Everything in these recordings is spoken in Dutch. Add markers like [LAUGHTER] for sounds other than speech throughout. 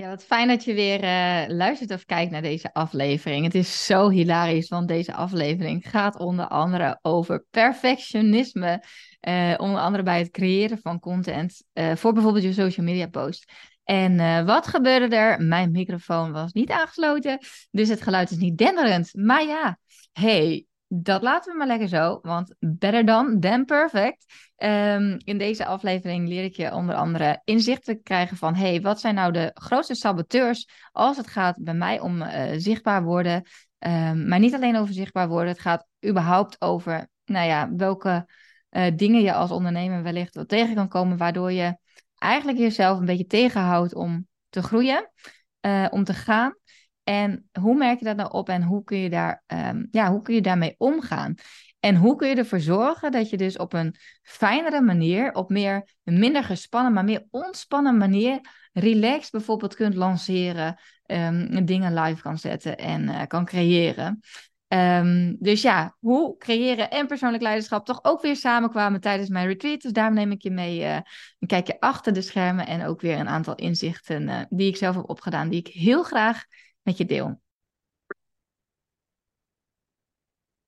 Ja, wat fijn dat je weer uh, luistert of kijkt naar deze aflevering. Het is zo hilarisch, want deze aflevering gaat onder andere over perfectionisme. Uh, onder andere bij het creëren van content uh, voor bijvoorbeeld je social media post. En wat gebeurde er? Mijn microfoon was niet aangesloten, dus het geluid is niet denderend. Maar ja, hey, dat laten we maar lekker zo, want better dan than perfect. Um, in deze aflevering leer ik je onder andere inzicht te krijgen van... hey, wat zijn nou de grootste saboteurs als het gaat bij mij om uh, zichtbaar worden... Um, maar niet alleen over zichtbaar worden, het gaat überhaupt over... nou ja, welke uh, dingen je als ondernemer wellicht wel tegen kan komen... waardoor je eigenlijk jezelf een beetje tegenhoudt om te groeien, uh, om te gaan... En hoe merk je dat nou op en hoe kun je, daar, um, ja, hoe kun je daarmee omgaan? En hoe kun je ervoor zorgen dat je dus op een fijnere manier, op meer, een minder gespannen, maar meer ontspannen manier, relaxed bijvoorbeeld kunt lanceren, um, dingen live kan zetten en uh, kan creëren. Um, dus ja, hoe creëren en persoonlijk leiderschap toch ook weer samenkwamen tijdens mijn retreat. Dus daarom neem ik je mee uh, een kijkje achter de schermen en ook weer een aantal inzichten uh, die ik zelf heb opgedaan, die ik heel graag met je deel.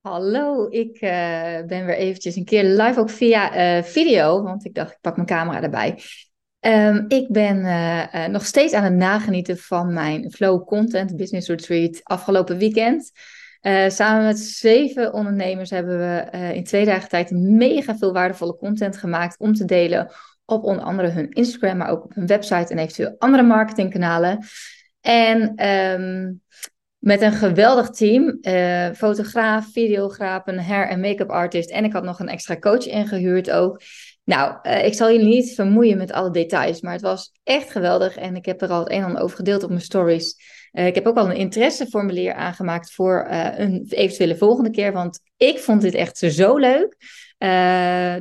Hallo, ik uh, ben weer eventjes een keer live ook via uh, video, want ik dacht ik pak mijn camera erbij. Um, ik ben uh, nog steeds aan het nagenieten van mijn Flow Content Business Retreat afgelopen weekend. samen met zeven ondernemers hebben we in twee dagen tijd mega veel waardevolle content gemaakt om te delen op onder andere hun Instagram, maar ook op hun website en eventueel andere marketingkanalen. En um, met een geweldig team. Uh, fotograaf, videograaf, een hair- en make-up artist. En ik had nog een extra coach ingehuurd ook. Nou, uh, ik zal je niet vermoeien met alle details. Maar het was echt geweldig. En ik heb er al het een en ander over gedeeld op mijn stories. Uh, ik heb ook al een interesseformulier aangemaakt voor een eventuele volgende keer. Want ik vond dit echt zo leuk.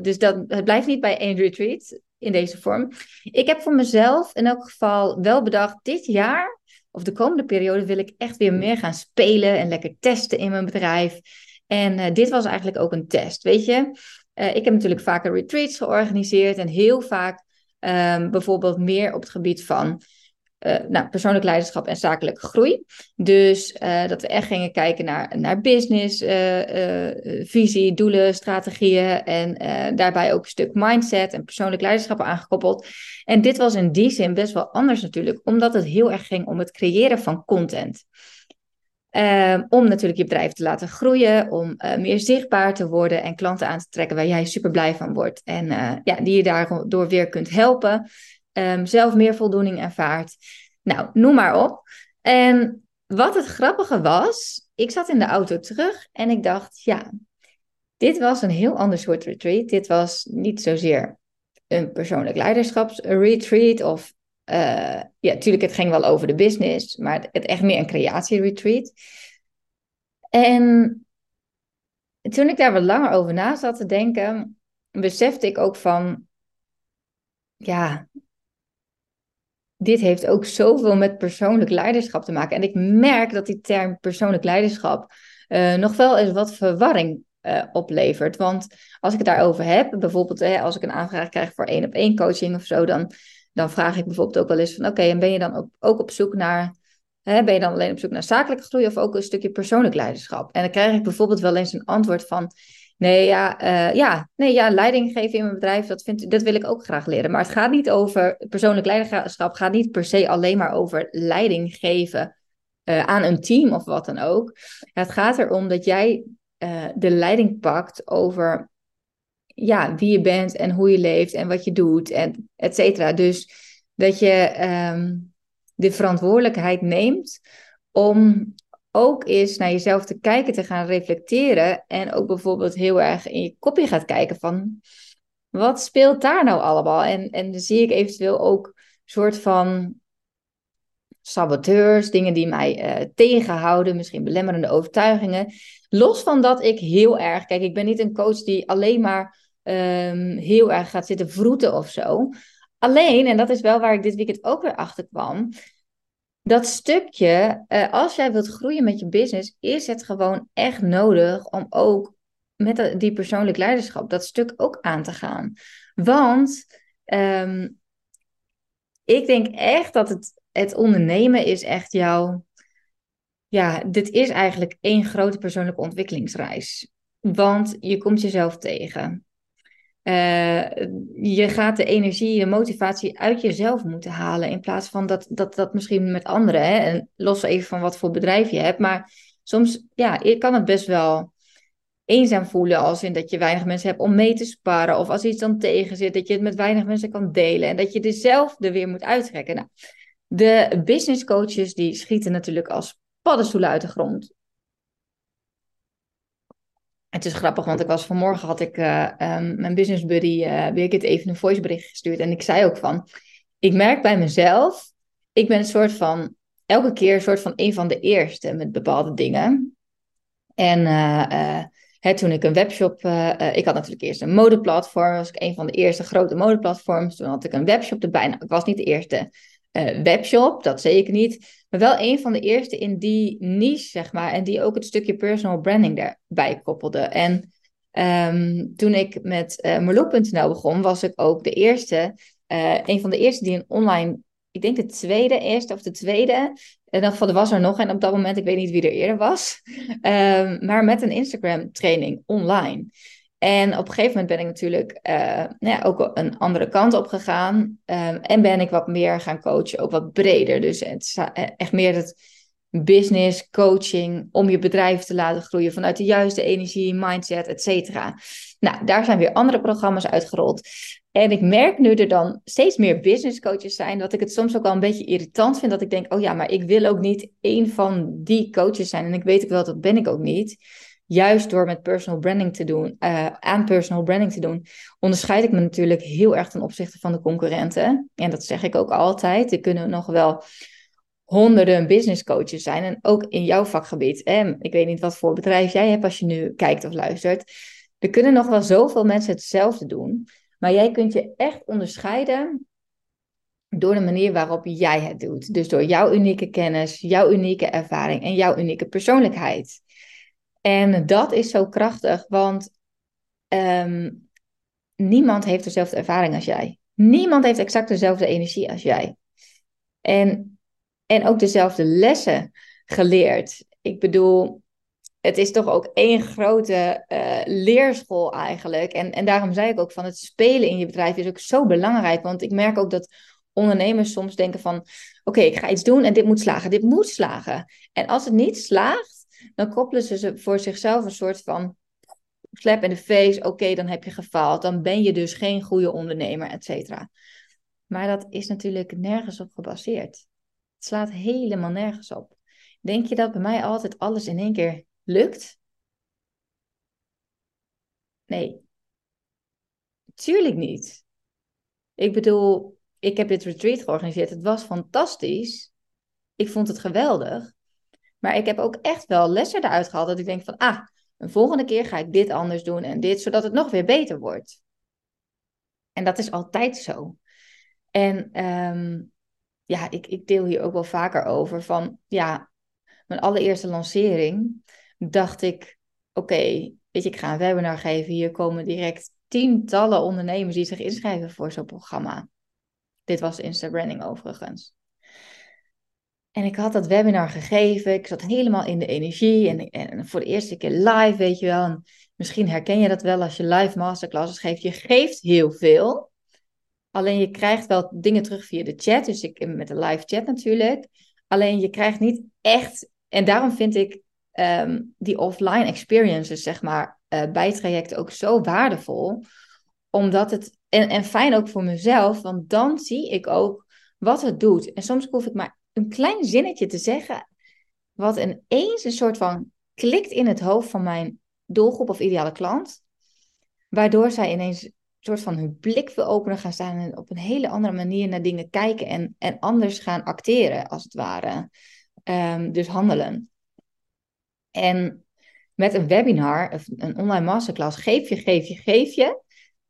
dus dat, het blijft niet bij één retreat in deze vorm. Ik heb voor mezelf in elk geval wel bedacht, dit jaar of de komende periode wil ik echt weer meer gaan spelen en lekker testen in mijn bedrijf. En uh, dit was eigenlijk ook een test, weet je. Uh, ik heb natuurlijk vaker retreats georganiseerd en heel vaak um, bijvoorbeeld meer op het gebied van uh, nou, persoonlijk leiderschap en zakelijke groei. Dus uh, dat we echt gingen kijken naar, naar business, uh, visie, doelen, strategieën en daarbij ook een stuk mindset en persoonlijk leiderschap aangekoppeld. En dit was in die zin best wel anders natuurlijk, omdat het heel erg ging om het creëren van content. Um, om natuurlijk je bedrijf te laten groeien, om meer zichtbaar te worden en klanten aan te trekken waar jij super blij van wordt. En ja, die je daardoor weer kunt helpen um, zelf meer voldoening ervaart. Nou, noem maar op. En wat het grappige was, ik zat in de auto terug en ik dacht, ja, dit was een heel ander soort retreat. Dit was niet zozeer een persoonlijk leiderschapsretreat of uh, ja, natuurlijk, het ging wel over de business, maar het echt meer een creatieretreat. En toen ik daar wat langer over na zat te denken, besefte ik ook van, ja, dit heeft ook zoveel met persoonlijk leiderschap te maken. En ik merk dat die term persoonlijk leiderschap uh, nog wel eens wat verwarring uh, oplevert. Want als ik het daarover heb, bijvoorbeeld hè, als ik een aanvraag krijg voor één op één coaching of zo, dan, dan vraag ik bijvoorbeeld ook wel eens van oké, en ben je dan ook, ook op zoek naar, hè, ben je dan alleen op zoek naar zakelijke groei of ook een stukje persoonlijk leiderschap? En dan krijg ik bijvoorbeeld wel eens een antwoord van Nee, ja, uh, ja, nee, ja, leiding geven in mijn bedrijf, dat, vind, dat wil ik ook graag leren. Maar het gaat niet over, persoonlijk leiderschap gaat niet per se alleen maar over leiding geven uh, aan een team of wat dan ook. het gaat erom dat jij uh, de leiding pakt over ja, wie je bent en hoe je leeft en wat je doet en et cetera. Dus dat je um, de verantwoordelijkheid neemt om ook is naar jezelf te kijken, te gaan reflecteren. En ook bijvoorbeeld heel erg in je kopje gaat kijken van wat speelt daar nou allemaal? En, en zie ik eventueel ook soort van saboteurs, dingen die mij uh, tegenhouden, misschien belemmerende overtuigingen. Los van dat ik heel erg, kijk, ik ben niet een coach die alleen maar um, heel erg gaat zitten vroeten of zo. Alleen, en dat is wel waar ik dit weekend ook weer achter kwam, dat stukje, uh, als jij wilt groeien met je business, is het gewoon echt nodig om ook met die persoonlijk leiderschap dat stuk ook aan te gaan. Want um, ik denk echt dat het het ondernemen is echt jouw. Ja, dit is eigenlijk één grote persoonlijke ontwikkelingsreis. Want je komt jezelf tegen. Uh, je gaat de energie, de motivatie uit jezelf moeten halen. In plaats van dat dat, dat misschien met anderen. Hè? En los even van wat voor bedrijf je hebt. Maar soms ja, kan het best wel eenzaam voelen. Als in dat je weinig mensen hebt om mee te sparen. Of als iets dan tegen zit, dat je het met weinig mensen kan delen. En dat je er zelf er weer moet uittrekken. Nou, de business coaches die schieten natuurlijk als paddenstoelen uit de grond. Het is grappig, want ik was vanmorgen had ik uh, um, mijn business buddy uh, Birgit even een voicebericht gestuurd. En ik zei ook van, ik merk bij mezelf, ik ben een soort van, elke keer een soort van een van de eerste met bepaalde dingen. En uh, hè, toen ik een webshop, ik had natuurlijk eerst een modeplatform, was ik een van de eerste grote modeplatforms. Toen had ik een webshop erbij. Nou, ik was niet de eerste webshop, dat zeker niet. Maar wel een van de eerste in die niche, zeg maar. En die ook het stukje personal branding daarbij koppelde. En ehm, toen ik met uh, begon, was ik ook de eerste, uh, een van de eerste die een online, ik denk de tweede, eerste of de tweede. In ieder geval, er was er nog en op dat moment, ik weet niet wie er eerder was. Um, [LAUGHS] maar met een Instagram training online. En op een gegeven moment ben ik natuurlijk uh, nou ja, ook een andere kant op gegaan. Um, en ben ik wat meer gaan coachen, ook wat breder. Dus het eh, echt meer het business coaching om je bedrijf te laten groeien vanuit de juiste energie, mindset, et cetera. Nou, daar zijn weer andere programma's uitgerold. En ik merk nu er dan steeds meer business coaches zijn, dat ik het soms ook wel een beetje irritant vind. Dat ik denk, oh ja, maar ik wil ook niet één van die coaches zijn. En ik weet ook wel, dat ben ik ook niet juist door met personal branding te doen, uh, aan personal branding te doen, onderscheid ik me natuurlijk heel erg ten opzichte van de concurrenten. En dat zeg ik ook altijd. Er kunnen nog wel honderden business coaches zijn. En ook in jouw vakgebied. En ik weet niet wat voor bedrijf jij hebt als je nu kijkt of luistert. Er kunnen nog wel zoveel mensen hetzelfde doen. Maar jij kunt je echt onderscheiden door de manier waarop jij het doet. Dus door jouw unieke kennis, jouw unieke ervaring en jouw unieke persoonlijkheid. En dat is zo krachtig, want ehm, niemand heeft dezelfde ervaring als jij. Niemand heeft exact dezelfde energie als jij. En, en ook dezelfde lessen geleerd. Ik bedoel, het is toch ook één grote uh, leerschool eigenlijk. En, en daarom zei ik ook van het spelen in je bedrijf is ook zo belangrijk. Want ik merk ook dat ondernemers soms denken van... Oké, ik ga iets doen en dit moet slagen, dit moet slagen. En als het niet slaagt dan koppelen ze voor zichzelf een soort van slap in de face. Oké, dan heb je gefaald. Dan ben je dus geen goede ondernemer, et cetera. Maar dat is natuurlijk nergens op gebaseerd. Het slaat helemaal nergens op. Denk je dat bij mij altijd alles in één keer lukt? Nee. Tuurlijk niet. Ik bedoel, ik heb dit retreat georganiseerd. Het was fantastisch. Ik vond het geweldig. Maar ik heb ook echt wel lessen eruit gehaald dat ik denk van, ah, een volgende keer ga ik dit anders doen en dit, zodat het nog weer beter wordt. En dat is altijd zo. En um, ja, ik, ik deel hier ook wel vaker over van, ja, mijn allereerste lancering dacht ik, oké, weet je, ik ga een webinar geven. Hier komen direct tientallen ondernemers die zich inschrijven voor zo'n programma. Dit was Insta Branding overigens. En ik had dat webinar gegeven. Ik zat helemaal in de energie. En, en voor de eerste keer live, weet je wel. En misschien herken je dat wel als je live masterclasses geeft. Je geeft heel veel. Alleen je krijgt wel dingen terug via de chat. Dus ik met de live chat natuurlijk. Alleen je krijgt niet echt. En daarom vind ik ehm, die offline experiences, zeg maar, uh, bij trajecten ook zo waardevol. Omdat het. En, en fijn ook voor mezelf. Want dan zie ik ook wat het doet. En soms hoef ik maar een klein zinnetje te zeggen, wat ineens een soort van klikt in het hoofd van mijn doelgroep of ideale klant, waardoor zij ineens een soort van hun blik wil openen gaan staan en op een hele andere manier naar dingen kijken en, en anders gaan acteren, als het ware. Um, dus handelen. En met een webinar, of een online masterclass, geef je, geef je, geef je.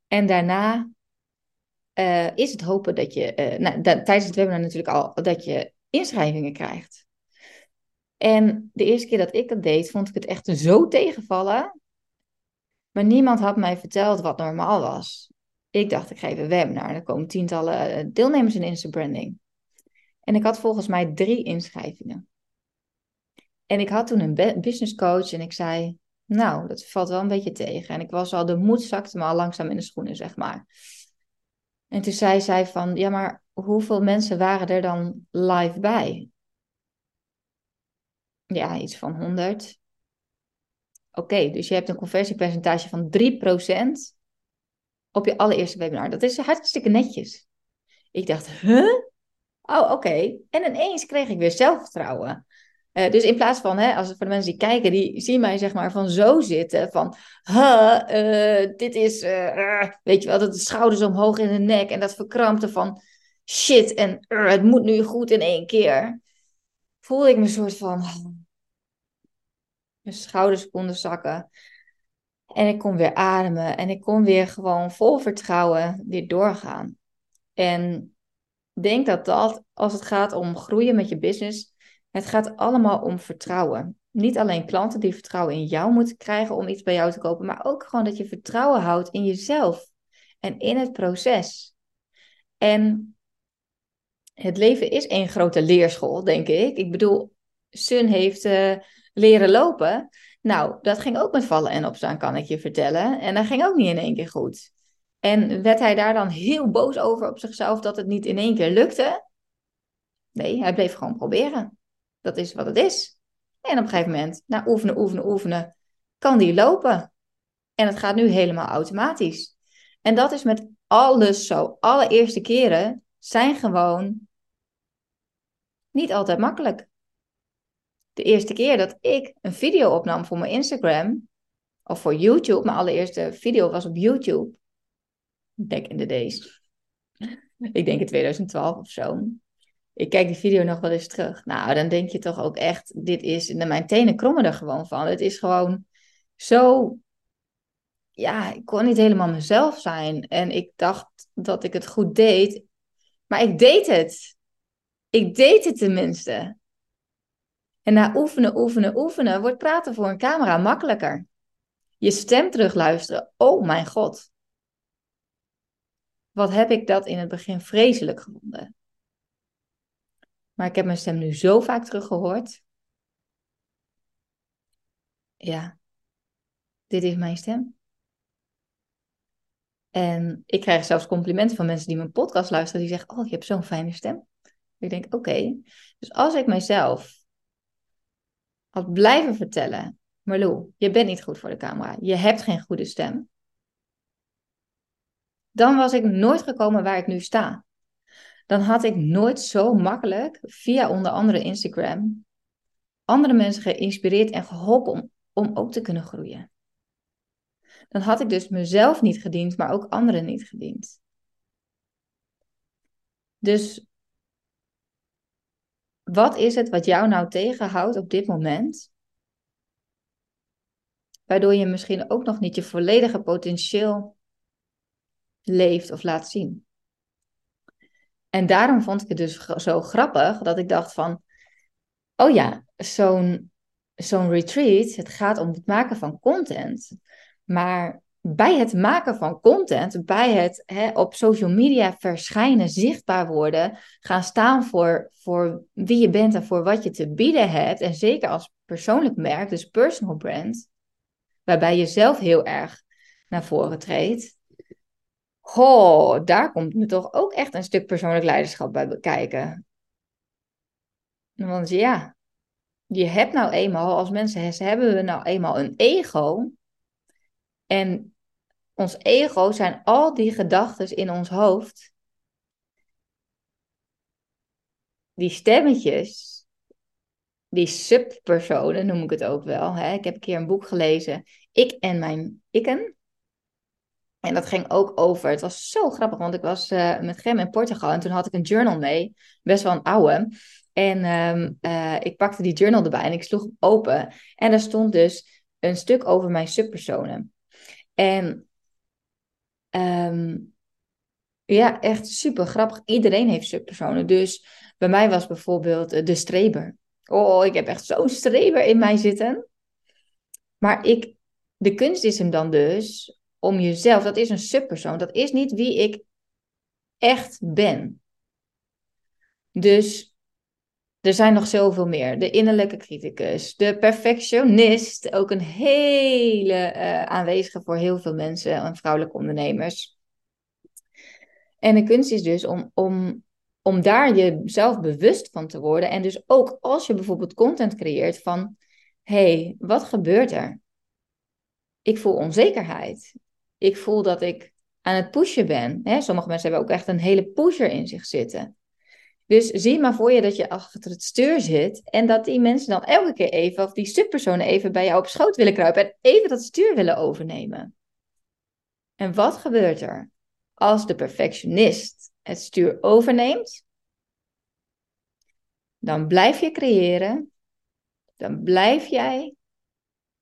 En daarna uh, is het hopen dat je, uh, nou, tijdens het webinar natuurlijk al, dat je inschrijvingen krijgt. En de eerste keer dat ik dat deed, vond ik het echt zo tegenvallen. Maar niemand had mij verteld wat normaal was. Ik dacht, ik geef een webinar. Er komen tientallen eh, deelnemers in Insta Branding. En ik had volgens mij drie inschrijvingen. En ik had toen een business coach en ik zei, nou, dat valt wel een beetje tegen. En ik was al, de moed zakte me al langzaam in de schoenen, zeg maar. En toen zei zij van, ja, maar hoeveel mensen waren er dan live bij? Ja, iets van 100. Oké, dus je hebt een conversiepercentage van 3% op je allereerste webinar. Dat is hartstikke netjes. Ik dacht, huh? Oh, oké. En ineens kreeg ik weer zelfvertrouwen. Uh, dus in plaats van, hè, als voor de mensen die kijken, die zien mij zeg maar van zo zitten, van, huh, uh, dit is, uh, weet je wel, dat de schouders omhoog in de nek en dat verkrampte van, shit, en het moet nu goed in één keer. Voelde ik me een soort van, mijn schouders konden zakken. En ik kon weer ademen en ik kon weer gewoon vol vertrouwen weer doorgaan. En denk dat dat, als het gaat om groeien met je business, het gaat allemaal om vertrouwen. Niet alleen klanten die vertrouwen in jou moeten krijgen om iets bij jou te kopen, maar ook gewoon dat je vertrouwen houdt in jezelf en in het proces. En het leven is één grote leerschool, denk ik. Ik bedoel, Sun heeft uh, leren lopen. Nou, dat ging ook met vallen en opstaan, kan ik je vertellen. En dat ging ook niet in één keer goed. En werd hij daar dan heel boos over op zichzelf dat het niet in één keer lukte? Nee, hij bleef gewoon proberen. Dat is wat het is. En op een gegeven moment, na oefenen, oefenen, oefenen, kan die lopen. En het gaat nu helemaal automatisch. En dat is met alles zo. Alle eerste keren zijn gewoon niet altijd makkelijk. De eerste keer dat ik een video opnam voor mijn Instagram, of voor YouTube, mijn allereerste video was op YouTube, back in the days. Ik denk in 2012 [LAUGHS] of zo. Ik kijk die video nog wel eens terug. Nou, dan denk je toch ook echt, dit is, mijn tenen krommen er gewoon van. Het is gewoon zo, ja, ik kon niet helemaal mezelf zijn. En ik dacht dat ik het goed deed, maar ik deed het. Ik deed het tenminste. En na oefenen, oefenen, oefenen wordt praten voor een camera makkelijker. Je stem terugluisteren. Oh mijn god. Wat heb ik dat in het begin vreselijk gevonden. Maar ik heb mijn stem nu zo vaak teruggehoord. Ja, dit is mijn stem. En ik krijg zelfs complimenten van mensen die mijn podcast luisteren. Die zeggen, oh, je hebt zo'n fijne stem. Ik denk, oké. Dus als ik mijzelf had blijven vertellen, Marlo, je bent niet goed voor de camera. Je hebt geen goede stem. Dan was ik nooit gekomen waar ik nu sta. Dan had ik nooit zo makkelijk, via onder andere Instagram, andere mensen geïnspireerd en geholpen om, om ook te kunnen groeien. Dan had ik dus mezelf niet gediend, maar ook anderen niet gediend. Dus wat is het wat jou nou tegenhoudt op dit moment? Waardoor je misschien ook nog niet je volledige potentieel leeft of laat zien. En daarom vond ik het dus zo grappig dat ik dacht van, oh ja, zo'n zo'n retreat, het gaat om het maken van content. Maar bij het maken van content, bij het hè, op social media verschijnen, zichtbaar worden, gaan staan voor, voor wie je bent en voor wat je te bieden hebt. En zeker als persoonlijk merk, dus personal brand, waarbij je zelf heel erg naar voren treedt. Oh, daar komt me toch ook echt een stuk persoonlijk leiderschap bij bekijken. Want ja, je hebt nou eenmaal, als mensen hebben we nou eenmaal een ego. En ons ego zijn al die gedachten in ons hoofd. Die stemmetjes, die subpersonen noem ik het ook wel. Hè? Ik heb een keer een boek gelezen, Ik en mijn ikken. En dat ging ook over, het was zo grappig, want ik was uh, met Gem in Portugal en toen had ik een journal mee, best wel een oude. En um, uh, ik pakte die journal erbij en ik sloeg hem open. En daar stond dus een stuk over mijn subpersonen. En um, ja, echt super grappig. Iedereen heeft subpersonen. Dus bij mij was bijvoorbeeld uh, de streber. Oh, ik heb echt zo'n streber in mij zitten. Maar ik, de kunst is hem dan dus om jezelf, dat is een subpersoon. Dat is niet wie ik echt ben. Dus er zijn nog zoveel meer. De innerlijke criticus, de perfectionist, ook een hele uh, aanwezige voor heel veel mensen en vrouwelijke ondernemers. En de kunst is dus om, om, om daar jezelf bewust van te worden. En dus ook als je bijvoorbeeld content creëert van, hey, wat gebeurt er? Ik voel onzekerheid. Ik voel dat ik aan het pushen ben. Hè? Sommige mensen hebben ook echt een hele pusher in zich zitten. Dus zie maar voor je dat je achter het stuur zit en dat die mensen dan elke keer even, of die subpersonen even bij jou op schoot willen kruipen en even dat stuur willen overnemen. En wat gebeurt er als de perfectionist het stuur overneemt? Dan blijf je creëren, dan blijf jij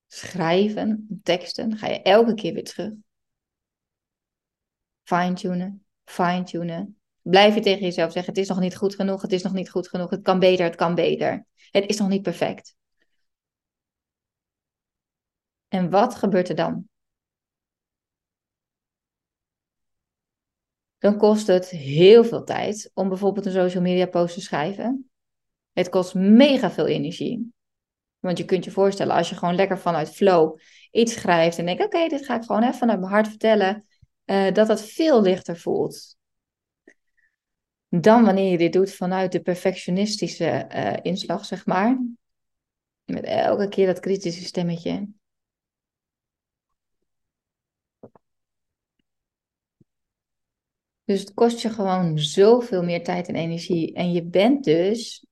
schrijven, teksten, ga je elke keer weer terug. Fine-tunen, fine-tunen, Blijf je tegen jezelf zeggen: het is nog niet goed genoeg, het is nog niet goed genoeg, het kan beter, het kan beter. Het is nog niet perfect. En wat gebeurt er dan? Dan kost het heel veel tijd om bijvoorbeeld een social media post te schrijven. Het kost mega veel energie. Want je kunt je voorstellen, als je gewoon lekker vanuit flow iets schrijft en denkt: oké, dit ga ik gewoon even vanuit mijn hart vertellen, uh, dat dat veel lichter voelt dan wanneer je dit doet vanuit de perfectionistische uh, inslag, zeg maar. Met elke keer dat kritische stemmetje. Dus het kost je gewoon zoveel meer tijd en energie. En je bent dus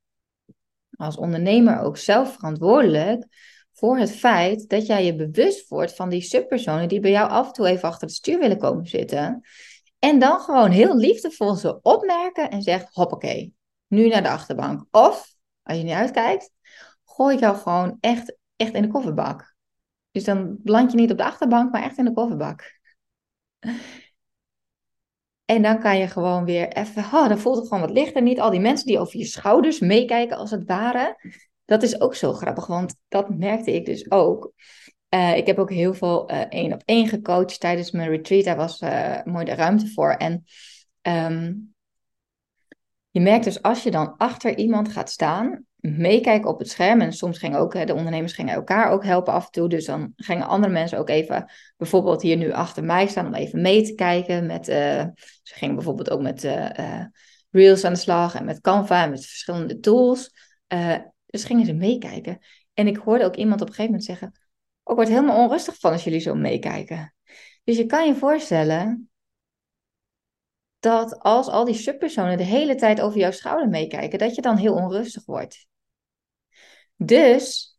als ondernemer ook zelf verantwoordelijk voor het feit dat jij je bewust wordt van die subpersonen die bij jou af en toe even achter het stuur willen komen zitten. En dan gewoon heel liefdevol ze opmerken en zegt: hoppakee, nu naar de achterbank. Of, als je niet uitkijkt, gooi ik jou gewoon echt, echt in de kofferbak. Dus dan land je niet op de achterbank, maar echt in de kofferbak. [LAUGHS] En dan kan je gewoon weer even, oh, dan voelt het gewoon wat lichter. Niet al die mensen die over je schouders meekijken als het ware. Dat is ook zo grappig, want dat merkte ik dus ook. Uh, ik heb ook heel veel uh, één op één gecoacht tijdens mijn retreat. Daar was uh, mooi de ruimte voor. En um, je merkt dus als je dan achter iemand gaat staan, meekijken op het scherm. En soms gingen ook, de ondernemers gingen elkaar ook helpen af en toe. Dus dan gingen andere mensen ook even, bijvoorbeeld hier nu achter mij staan, om even mee te kijken. Met, ze gingen bijvoorbeeld ook met Reels aan de slag en met Canva en met verschillende tools. dus gingen ze meekijken. En ik hoorde ook iemand op een gegeven moment zeggen ik word helemaal onrustig van als jullie zo meekijken. Dus je kan je voorstellen dat als al die subpersonen de hele tijd over jouw schouder meekijken, dat je dan heel onrustig wordt. Dus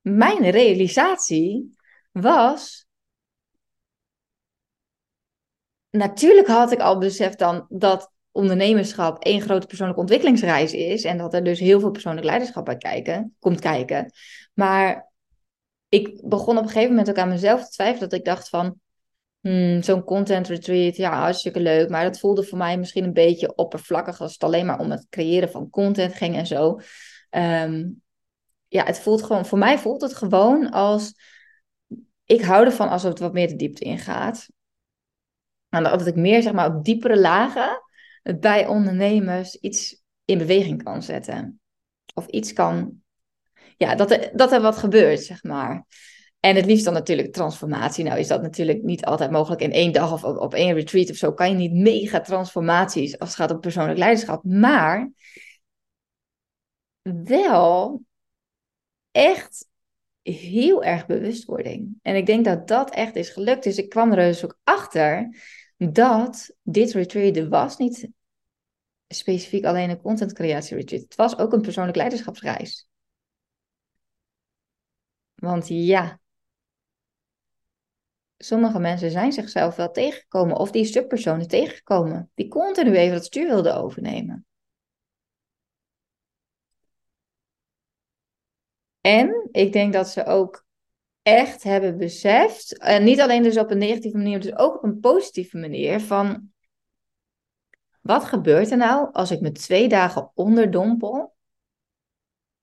mijn realisatie was. Natuurlijk had ik al beseft dan dat ondernemerschap één grote persoonlijke ontwikkelingsreis is. En dat er dus heel veel persoonlijk leiderschap bij kijken, komt kijken. Maar ik begon op een gegeven moment ook aan mezelf te twijfelen. Dat ik dacht van, hmm, zo'n content retreat, ja, hartstikke leuk. Maar dat voelde voor mij misschien een beetje oppervlakkig als het alleen maar om het creëren van content ging en zo. Ehm, ja, het voelt gewoon, voor mij voelt het gewoon als, ik hou ervan als het wat meer de diepte ingaat. En dat ik meer, zeg maar, op diepere lagen bij ondernemers iets in beweging kan zetten. Of iets kan ja, dat, er, dat er wat gebeurt, zeg maar. En het liefst dan natuurlijk transformatie. Nou is dat natuurlijk niet altijd mogelijk in één dag of op, één retreat of zo. Kan je niet mega transformaties als het gaat om persoonlijk leiderschap. Maar wel echt heel erg bewustwording. En ik denk dat dat echt is gelukt. Dus ik kwam er dus ook achter dat dit retreat er was niet specifiek alleen een content creatie retreat. Het was ook een persoonlijk leiderschapsreis. Want ja, sommige mensen zijn zichzelf wel tegengekomen. Of die subpersonen tegengekomen. Die continu even dat stuur wilden overnemen. En ik denk dat ze ook echt hebben beseft. En niet alleen dus op een negatieve manier, dus ook op een positieve manier. Van wat gebeurt er nou als ik me twee dagen onderdompel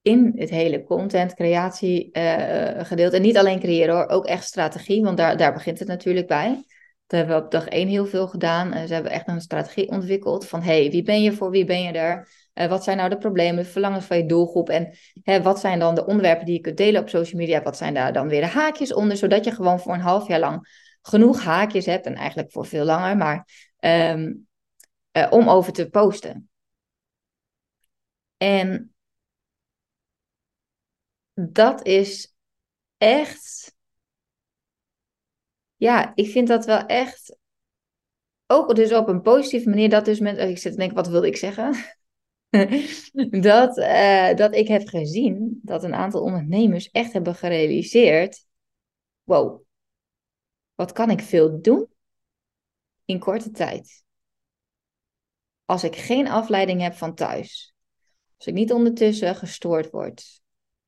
in het hele content creatie uh, gedeelte. En niet alleen creëren hoor, ook echt strategie, want daar, daar begint het natuurlijk bij. Dat hebben we op dag één heel veel gedaan. Uh, ze hebben echt een strategie ontwikkeld van hey, wie ben je voor wie ben je er? Uh, wat zijn nou de problemen, de verlangens van je doelgroep? En hè, wat zijn dan de onderwerpen die je kunt delen op social media? Wat zijn daar dan weer de haakjes onder? Zodat je gewoon voor een half jaar lang genoeg haakjes hebt. En eigenlijk voor veel langer, maar um, uh, om over te posten. En dat is echt. Ja, ik vind dat wel echt. Ook dus op een positieve manier. Dat dus met. Ik zit te denken, wat wil ik zeggen? [LAUGHS] dat, uh, dat ik heb gezien dat een aantal ondernemers echt hebben gerealiseerd. Wow, wat kan ik veel doen in korte tijd? Als ik geen afleiding heb van thuis. Als ik niet ondertussen gestoord word.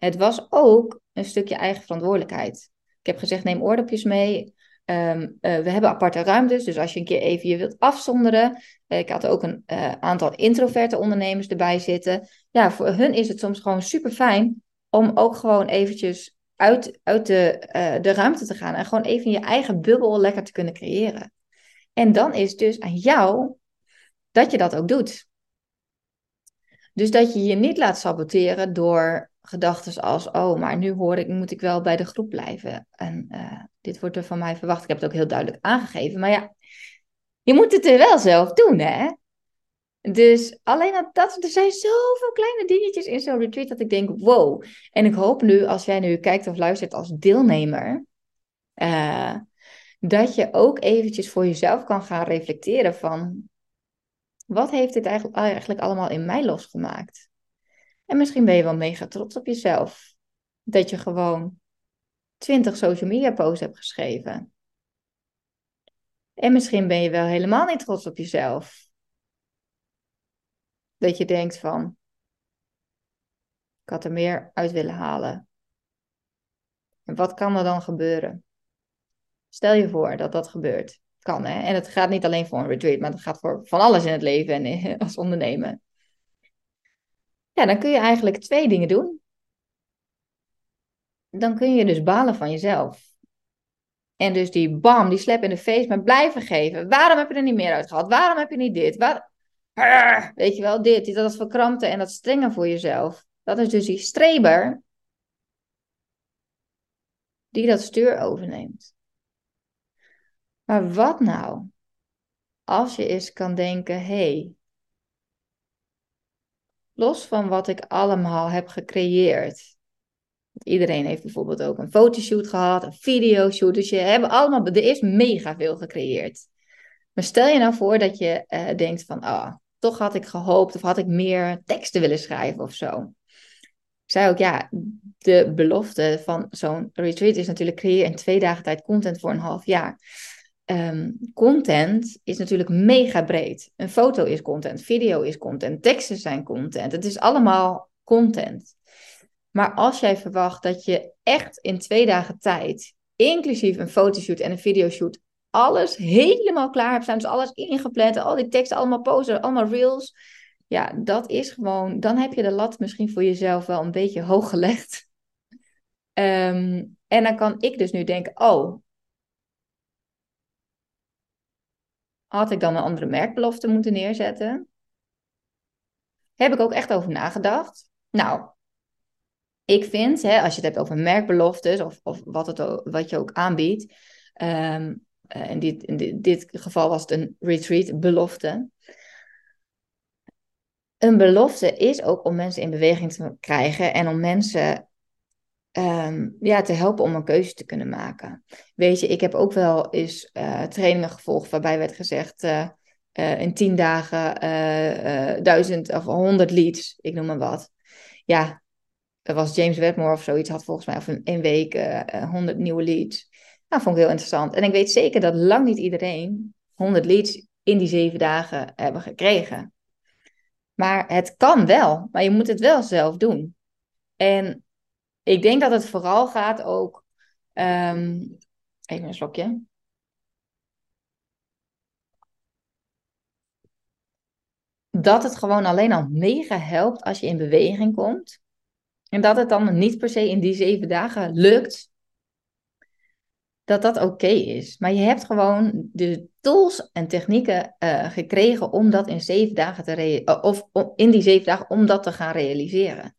Het was ook een stukje eigen verantwoordelijkheid. Ik heb gezegd, neem oordopjes mee. Um, uh, we hebben aparte ruimtes, dus als je een keer even je wilt afzonderen. Uh, ik had ook een uh, aantal introverte ondernemers erbij zitten. Ja, voor hun is het soms gewoon super fijn om ook gewoon eventjes uit, uit de, de ruimte te gaan. En gewoon even je eigen bubbel lekker te kunnen creëren. En dan is het dus aan jou dat je dat ook doet. Dus dat je je niet laat saboteren door gedachten als, oh, maar nu hoor ik, moet ik wel bij de groep blijven. En uh, dit wordt er van mij verwacht. Ik heb het ook heel duidelijk aangegeven. Maar ja, je moet het er wel zelf doen, hè? Dus alleen dat, er zijn zoveel kleine dingetjes in zo'n retreat dat ik denk, wow. En ik hoop nu, als jij nu kijkt of luistert als deelnemer, uh, dat je ook eventjes voor jezelf kan gaan reflecteren van, wat heeft dit eigenlijk, eigenlijk allemaal in mij losgemaakt? En misschien ben je wel mega trots op jezelf. Dat je gewoon 20 social media posts hebt geschreven. En misschien ben je wel helemaal niet trots op jezelf. Dat je denkt van, ik had er meer uit willen halen. En wat kan er dan gebeuren? Stel je voor dat dat gebeurt. Kan hè. En het gaat niet alleen voor een retreat, maar het gaat voor van alles in het leven en als ondernemer. Ja, dan kun je eigenlijk twee dingen doen. Dan kun je dus balen van jezelf. En dus die bam, die slap in de face, maar blijven geven. Waarom heb je er niet meer uit gehad? Waarom heb je niet dit? Waar... Weet je wel, dit, dat verkrampte en dat strenge voor jezelf. Dat is dus die streber die dat stuur overneemt. Maar wat nou als je eens kan denken: hé, hey, los van wat ik allemaal heb gecreëerd. Iedereen heeft bijvoorbeeld ook een fotoshoot gehad, een videoshoot. Dus je hebt allemaal, er is mega veel gecreëerd. Maar stel je nou voor dat je uh, denkt van, ah, oh, toch had ik gehoopt of had ik meer teksten willen schrijven of zo. Ik zei ook, ja, de belofte van zo'n retreat is natuurlijk creëer in twee dagen tijd content voor een half jaar. Um, content is natuurlijk mega breed. Een foto is content, video is content, teksten zijn content. Het is allemaal content. Maar als jij verwacht dat je echt in twee dagen tijd, inclusief een fotoshoot en een videoshoot, alles helemaal klaar hebt staan, dus alles ingepland, al die teksten, allemaal posters, allemaal reels. Ja, dat is gewoon, dan heb je de lat misschien voor jezelf wel een beetje hoog gelegd. Um, en dan kan ik dus nu denken, oh, Had ik dan een andere merkbelofte moeten neerzetten? Heb ik ook echt over nagedacht. Nou, ik vind, hè, als je het hebt over merkbeloftes of, of wat, het, wat je ook aanbiedt. Um, in, dit, in dit, dit geval was het een retreat belofte. Een belofte is ook om mensen in beweging te krijgen en om mensen um, ja, te helpen om een keuze te kunnen maken. Weet je, ik heb ook wel eens uh, trainingen gevolgd waarbij werd gezegd uh, uh, in tien dagen duizend of honderd leads, ik noem maar wat. Ja, dat was James Wedmore of zoiets, had volgens mij of een, een week honderd nieuwe leads. Nou, vond ik heel interessant. En ik weet zeker dat lang niet iedereen 100 leads in die zeven dagen hebben gekregen. Maar het kan wel, maar je moet het wel zelf doen. En ik denk dat het vooral gaat ook. Um, even een slokje. Dat het gewoon alleen al mega helpt als je in beweging komt. En dat het dan niet per se in die zeven dagen lukt. dat dat oké is. Maar je hebt gewoon de tools en technieken uh, gekregen om dat in zeven dagen te. Of in die zeven dagen om dat te gaan realiseren.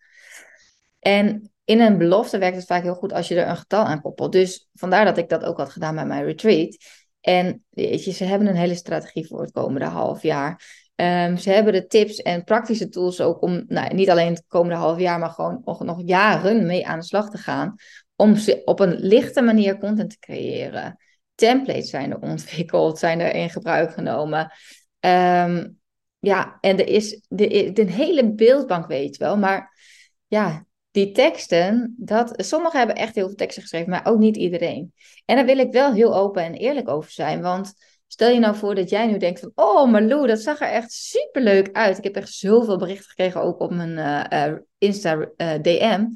En in een belofte werkt het vaak heel goed als je er een getal aan koppelt. Dus vandaar dat ik dat ook had gedaan bij mijn retreat. En weet je, ze hebben een hele strategie voor het komende half jaar. Um, ze hebben de tips en praktische tools ook om nou, niet alleen het komende half jaar, maar gewoon nog, jaren mee aan de slag te gaan. Om ze op een lichte manier content te creëren. Templates zijn er ontwikkeld, zijn er in gebruik genomen. Um, ja, en er is de, de hele beeldbank, weet je wel. Maar ja, die teksten, dat, sommigen hebben echt heel veel teksten geschreven, maar ook niet iedereen. En daar wil ik wel heel open en eerlijk over zijn, want stel je nou voor dat jij nu denkt van, oh Marlou, dat zag er echt superleuk uit. Ik heb echt zoveel berichten gekregen, ook op mijn uh, Insta uh, DM,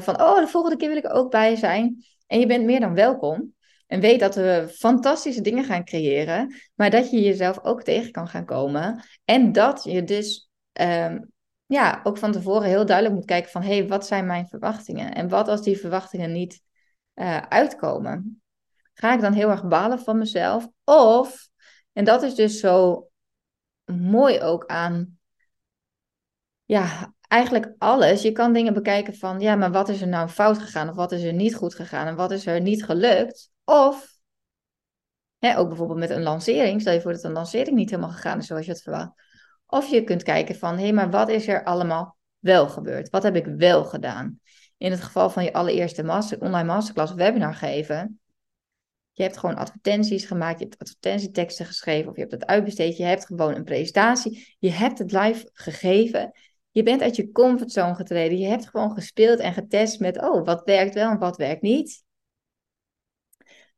van, oh, de volgende keer wil ik er ook bij zijn. En je bent meer dan welkom. En weet dat we fantastische dingen gaan creëren, maar dat je jezelf ook tegen kan gaan komen. En dat je dus um, ja, ook van tevoren heel duidelijk moet kijken van... hé, hey, wat zijn mijn verwachtingen? En wat als die verwachtingen niet uh, uitkomen? Ga ik dan heel erg balen van mezelf? Of, en dat is dus zo mooi ook aan... Ja, eigenlijk alles. Je kan dingen bekijken van... ja, maar wat is er nou fout gegaan? Of wat is er niet goed gegaan? En wat is er niet gelukt? Of... Hè, ook bijvoorbeeld met een lancering. Stel je voor dat een lancering niet helemaal gegaan is zoals je het verwacht of je kunt kijken van, hé, hey, maar wat is er allemaal wel gebeurd? Wat heb ik wel gedaan? In het geval van je allereerste master, online masterclass webinar geven, je hebt gewoon advertenties gemaakt, je hebt advertentieteksten geschreven of je hebt het uitbesteed, je hebt gewoon een presentatie, je hebt het live gegeven, je bent uit je comfortzone getreden, je hebt gewoon gespeeld en getest met, oh, wat werkt wel en wat werkt niet.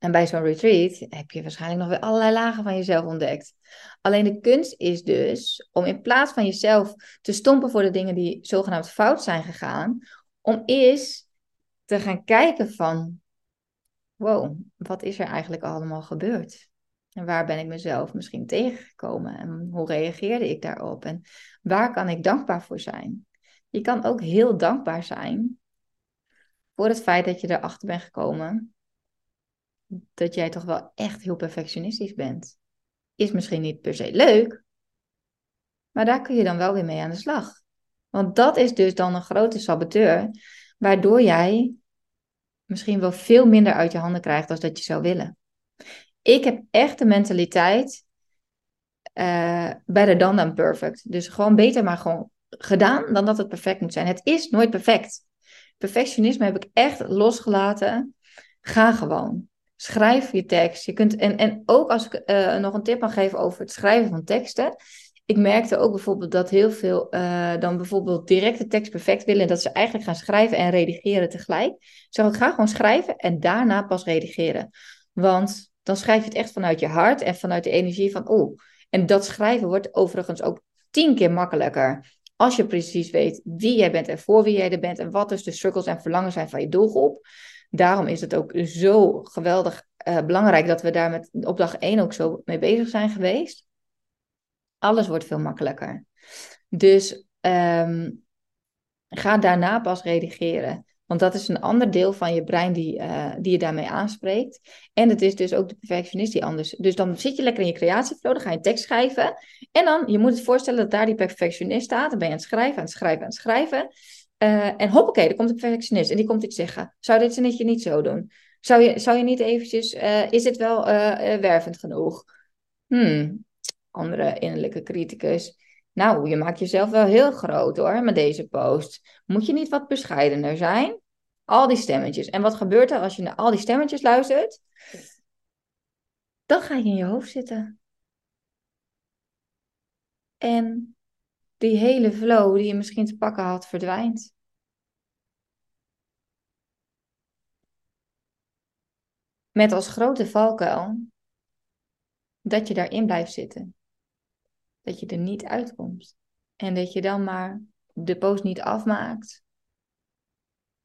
En bij zo'n retreat heb je waarschijnlijk nog weer allerlei lagen van jezelf ontdekt. Alleen de kunst is dus om in plaats van jezelf te stompen voor de dingen die zogenaamd fout zijn gegaan, om eerst te gaan kijken van, wow, wat is er eigenlijk allemaal gebeurd? En waar ben ik mezelf misschien tegengekomen? En hoe reageerde ik daarop? En waar kan ik dankbaar voor zijn? Je kan ook heel dankbaar zijn voor het feit dat je erachter bent gekomen dat jij toch wel echt heel perfectionistisch bent. Is misschien niet per se leuk, maar daar kun je dan wel weer mee aan de slag. Want dat is dus dan een grote saboteur, waardoor jij misschien wel veel minder uit je handen krijgt dan dat je zou willen. Ik heb echt de mentaliteit uh, better done than perfect. Dus gewoon beter maar gewoon gedaan dan dat het perfect moet zijn. Het is nooit perfect. Perfectionisme heb ik echt losgelaten. Ga gewoon. Schrijf je tekst. Je kunt, en, en ook als ik uh, nog een tip mag geven over het schrijven van teksten. Ik merkte ook bijvoorbeeld dat heel veel uh, dan bijvoorbeeld direct de tekst perfect willen. En dat ze eigenlijk gaan schrijven en redigeren tegelijk. Zeg ik ga gewoon schrijven en daarna pas redigeren. Want dan schrijf je het echt vanuit je hart en vanuit de energie van oh. En dat schrijven wordt overigens ook tien keer makkelijker. Als je precies weet wie jij bent en voor wie jij er bent. En wat dus de struggles en verlangen zijn van je doelgroep daarom is het ook zo geweldig uh, belangrijk dat we daar met, op dag 1 ook zo mee bezig zijn geweest. Alles wordt veel makkelijker. Dus um, ga daarna pas redigeren. Want dat is een ander deel van je brein die, uh, die je daarmee aanspreekt. En het is dus ook de perfectionist die anders. Dus dan zit je lekker in je creatieflow, dan ga je tekst schrijven. En dan, je moet het voorstellen dat daar die perfectionist staat. Dan ben je aan het schrijven, aan het schrijven, aan het schrijven. Uh, en hoppakee, er komt een perfectionist en die komt iets zeggen. Zou dit zinnetje niet zo doen? Zou je, zou je niet eventjes, uh, is dit wel uh, wervend genoeg? Hmm, andere innerlijke criticus. Nou, je maakt jezelf wel heel groot hoor, met deze post. Moet je niet wat bescheidener zijn? Al die stemmetjes. En wat gebeurt er als je naar al die stemmetjes luistert? Dan ga je in je hoofd zitten. En die hele flow die je misschien te pakken had, verdwijnt. Met als grote valkuil dat je daarin blijft zitten. Dat je er niet uitkomt. En dat je dan maar de post niet afmaakt.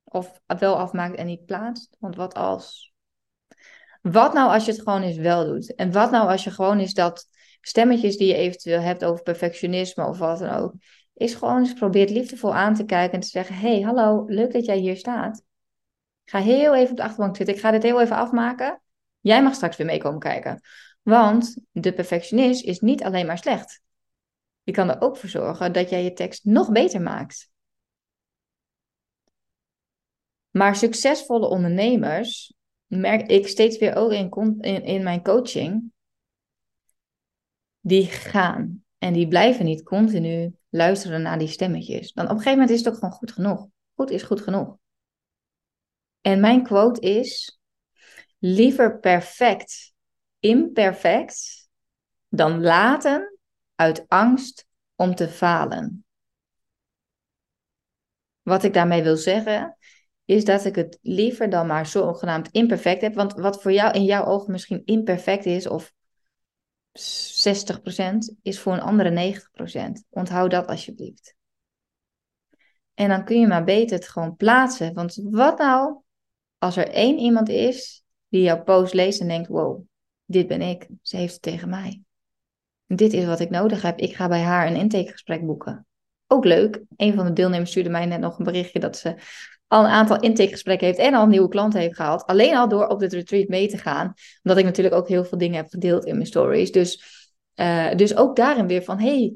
Of wel afmaakt en niet plaatst. Want wat als? Wat nou als je het gewoon eens wel doet? En wat nou als je gewoon eens dat stemmetjes die je eventueel hebt over perfectionisme of wat dan ook, is gewoon eens probeert liefdevol aan te kijken en te zeggen: hey, hallo, leuk dat jij hier staat. Ga heel even op de achterbank zitten. Ik ga dit heel even afmaken. Jij mag straks weer meekomen kijken. Want de perfectionist is niet alleen maar slecht. Je kan er ook voor zorgen dat jij je tekst nog beter maakt. Maar succesvolle ondernemers, merk ik steeds weer ook in, in, in mijn coaching, die gaan. En die blijven niet continu luisteren naar die stemmetjes. Dan op een gegeven moment is het ook gewoon goed genoeg. Goed is goed genoeg. En mijn quote is: liever perfect, imperfect, dan laten uit angst om te falen. Wat ik daarmee wil zeggen, is dat ik het liever dan maar zogenaamd imperfect heb. Want wat voor jou in jouw ogen misschien imperfect is, of 60%, is voor een andere 90%. Onthoud dat alsjeblieft. En dan kun je maar beter het gewoon plaatsen. Want wat nou als er één iemand is die jouw post leest en denkt: wow, dit ben ik, ze heeft het tegen mij. Dit is wat ik nodig heb. Ik ga bij haar een intakegesprek boeken. Ook leuk. Een van de deelnemers stuurde mij net nog een berichtje dat ze al een aantal intakegesprekken heeft en al nieuwe klanten heeft gehaald. Alleen al door op dit retreat mee te gaan. Omdat ik natuurlijk ook heel veel dingen heb gedeeld in mijn stories. Dus, uh, dus ook daarin weer van, hey,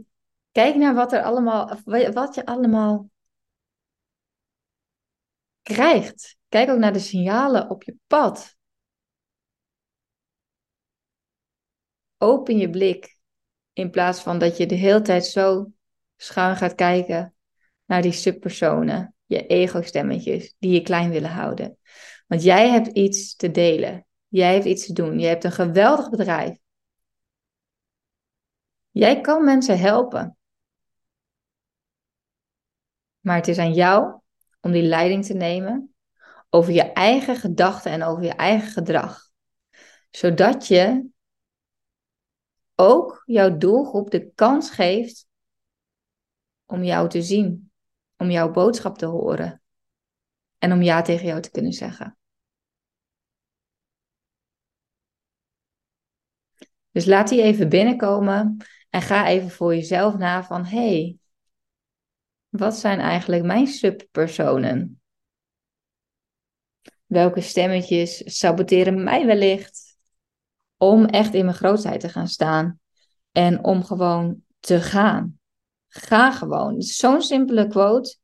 kijk naar wat er allemaal, wat je allemaal krijgt. Kijk ook naar de signalen op je pad. Open je blik in plaats van dat je de hele tijd zo schuin gaat kijken naar die subpersonen, je ego-stemmetjes die je klein willen houden. Want jij hebt iets te delen. Jij hebt iets te doen. Je hebt een geweldig bedrijf. Jij kan mensen helpen. Maar het is aan jou om die leiding te nemen over je eigen gedachten en over je eigen gedrag. Zodat je ook jouw doelgroep de kans geeft om jou te zien, om jouw boodschap te horen en om ja tegen jou te kunnen zeggen. Dus laat die even binnenkomen en ga even voor jezelf na van hey, wat zijn eigenlijk mijn subpersonen? Welke stemmetjes saboteren mij wellicht om echt in mijn grootheid te gaan staan en om gewoon te gaan? Ga gewoon. Het is zo'n simpele quote,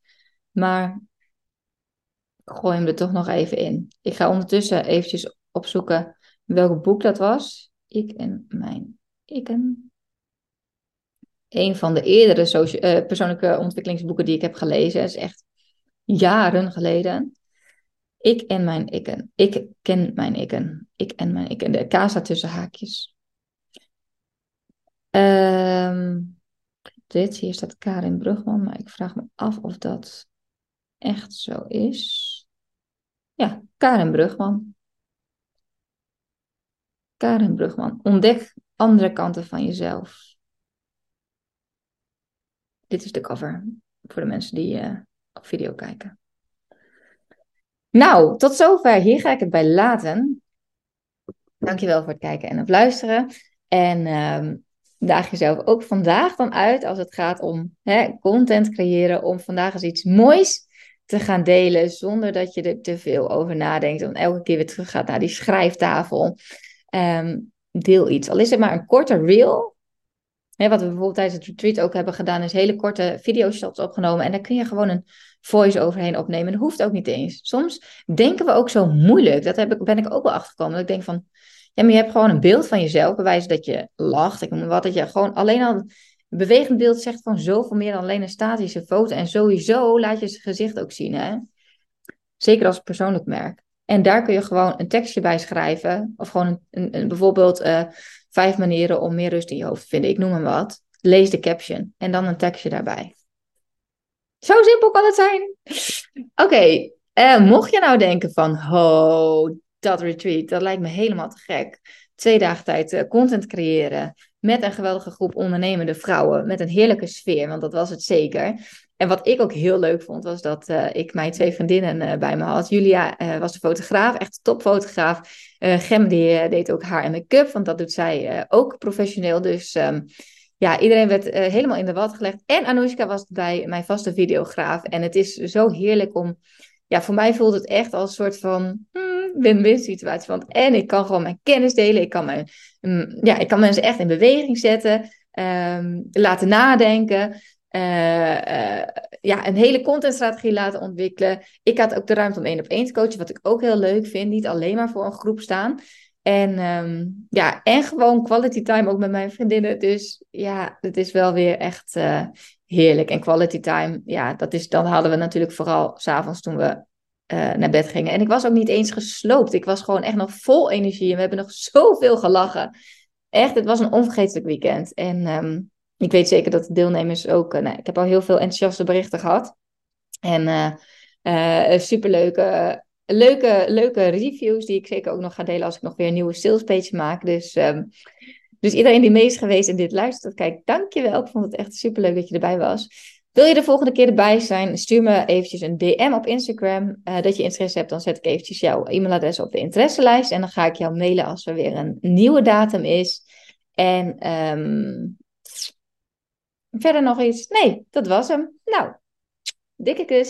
maar ik gooi hem er toch nog even in. Ik ga ondertussen eventjes opzoeken welk boek dat was. Ik en mijn ikken. Een van de eerdere uh, persoonlijke ontwikkelingsboeken die ik heb gelezen. is echt jaren geleden. Ik en mijn ikken. Ik ken mijn ikken. Ik en mijn ikken. De K tussen haakjes. Um, dit, hier staat Karin Brugman, maar ik vraag me af of dat echt zo is. Ja, Karin Brugman. Karin Brugman. Ontdek andere kanten van jezelf. Dit is de cover voor de mensen die uh, op video kijken. Nou, tot zover. Hier ga ik het bij laten. Dankjewel voor het kijken en het luisteren. En uh, daag jezelf ook vandaag dan uit als het gaat om hè, content creëren, om vandaag eens iets moois te gaan delen zonder dat je er te veel over nadenkt. En elke keer weer terug gaat naar die schrijftafel. Um, deel iets. Al is het maar een korte reel. Wat we bijvoorbeeld tijdens het retreat ook hebben gedaan, is hele korte videoshots opgenomen. En daar kun je gewoon een voice overheen opnemen. Dat hoeft ook niet eens. Soms denken we ook zo moeilijk. Dat heb ik, ben ik ook wel achtergekomen. Dat ik denk van, ja, maar je hebt gewoon een beeld van jezelf, bewijs dat je lacht. Ik noem wat, dat je gewoon alleen al een bewegend beeld zegt van zoveel meer dan alleen een statische foto. En sowieso laat je zijn gezicht ook zien, hè. Zeker als persoonlijk merk. En daar kun je gewoon een tekstje bij schrijven. Of gewoon een, een, bijvoorbeeld uh, vijf manieren om meer rust in je hoofd te vinden. Ik noem hem wat. Lees de caption en dan een tekstje daarbij. Zo simpel kan het zijn. Oké, uh, mocht je nou denken van, ho, dat retreat, dat lijkt me helemaal te gek. Twee dagen tijd uh, content creëren met een geweldige groep ondernemende vrouwen, met een heerlijke sfeer, want dat was het zeker. En wat ik ook heel leuk vond, was dat uh, ik mijn twee vriendinnen uh, bij me had. Julia was de fotograaf, echt topfotograaf. Gem die, deed ook haar en make-up, want dat doet zij ook professioneel. Dus um, ja, iedereen werd helemaal in de wat gelegd. En Anoushka was bij mijn vaste videograaf. En het is zo heerlijk om ja, voor mij voelt het echt als een soort van hmm, win-win situatie. Want en ik kan gewoon mijn kennis delen. Ik kan, mijn, mm, ja, ik kan mensen echt in beweging zetten. Ehm, laten nadenken. Uh, ja, een hele contentstrategie laten ontwikkelen. Ik had ook de ruimte om één op één te coachen, wat ik ook heel leuk vind. Niet alleen maar voor een groep staan. En um, ja, en gewoon quality time ook met mijn vriendinnen. Dus ja, het is wel weer echt uh, heerlijk. En quality time, ja, dat is, dan hadden we natuurlijk vooral s'avonds toen we uh, naar bed gingen. En ik was ook niet eens gesloopt. Ik was gewoon echt nog vol energie. En we hebben nog [LAUGHS] zoveel gelachen. Echt, het was een onvergetelijk weekend. En um, ik weet zeker dat de deelnemers ook. Uh, nou, ik heb al heel veel enthousiaste berichten gehad. En uh, superleuke, leuke, leuke reviews die ik zeker ook nog ga delen als ik nog weer een nieuwe salespage maak. Dus, um, dus iedereen die mee is geweest en dit luistert, kijk, dankjewel. Ik vond het echt superleuk dat je erbij was. Wil je de volgende keer erbij zijn? Stuur me eventjes een DM op Instagram uh, dat je interesse hebt. Dan zet ik eventjes jouw e-mailadres op de interesselijst. En dan ga ik jou mailen als er weer een nieuwe datum is. En um, Verder nog iets? Nee, dat was hem. Nou, dikke kus.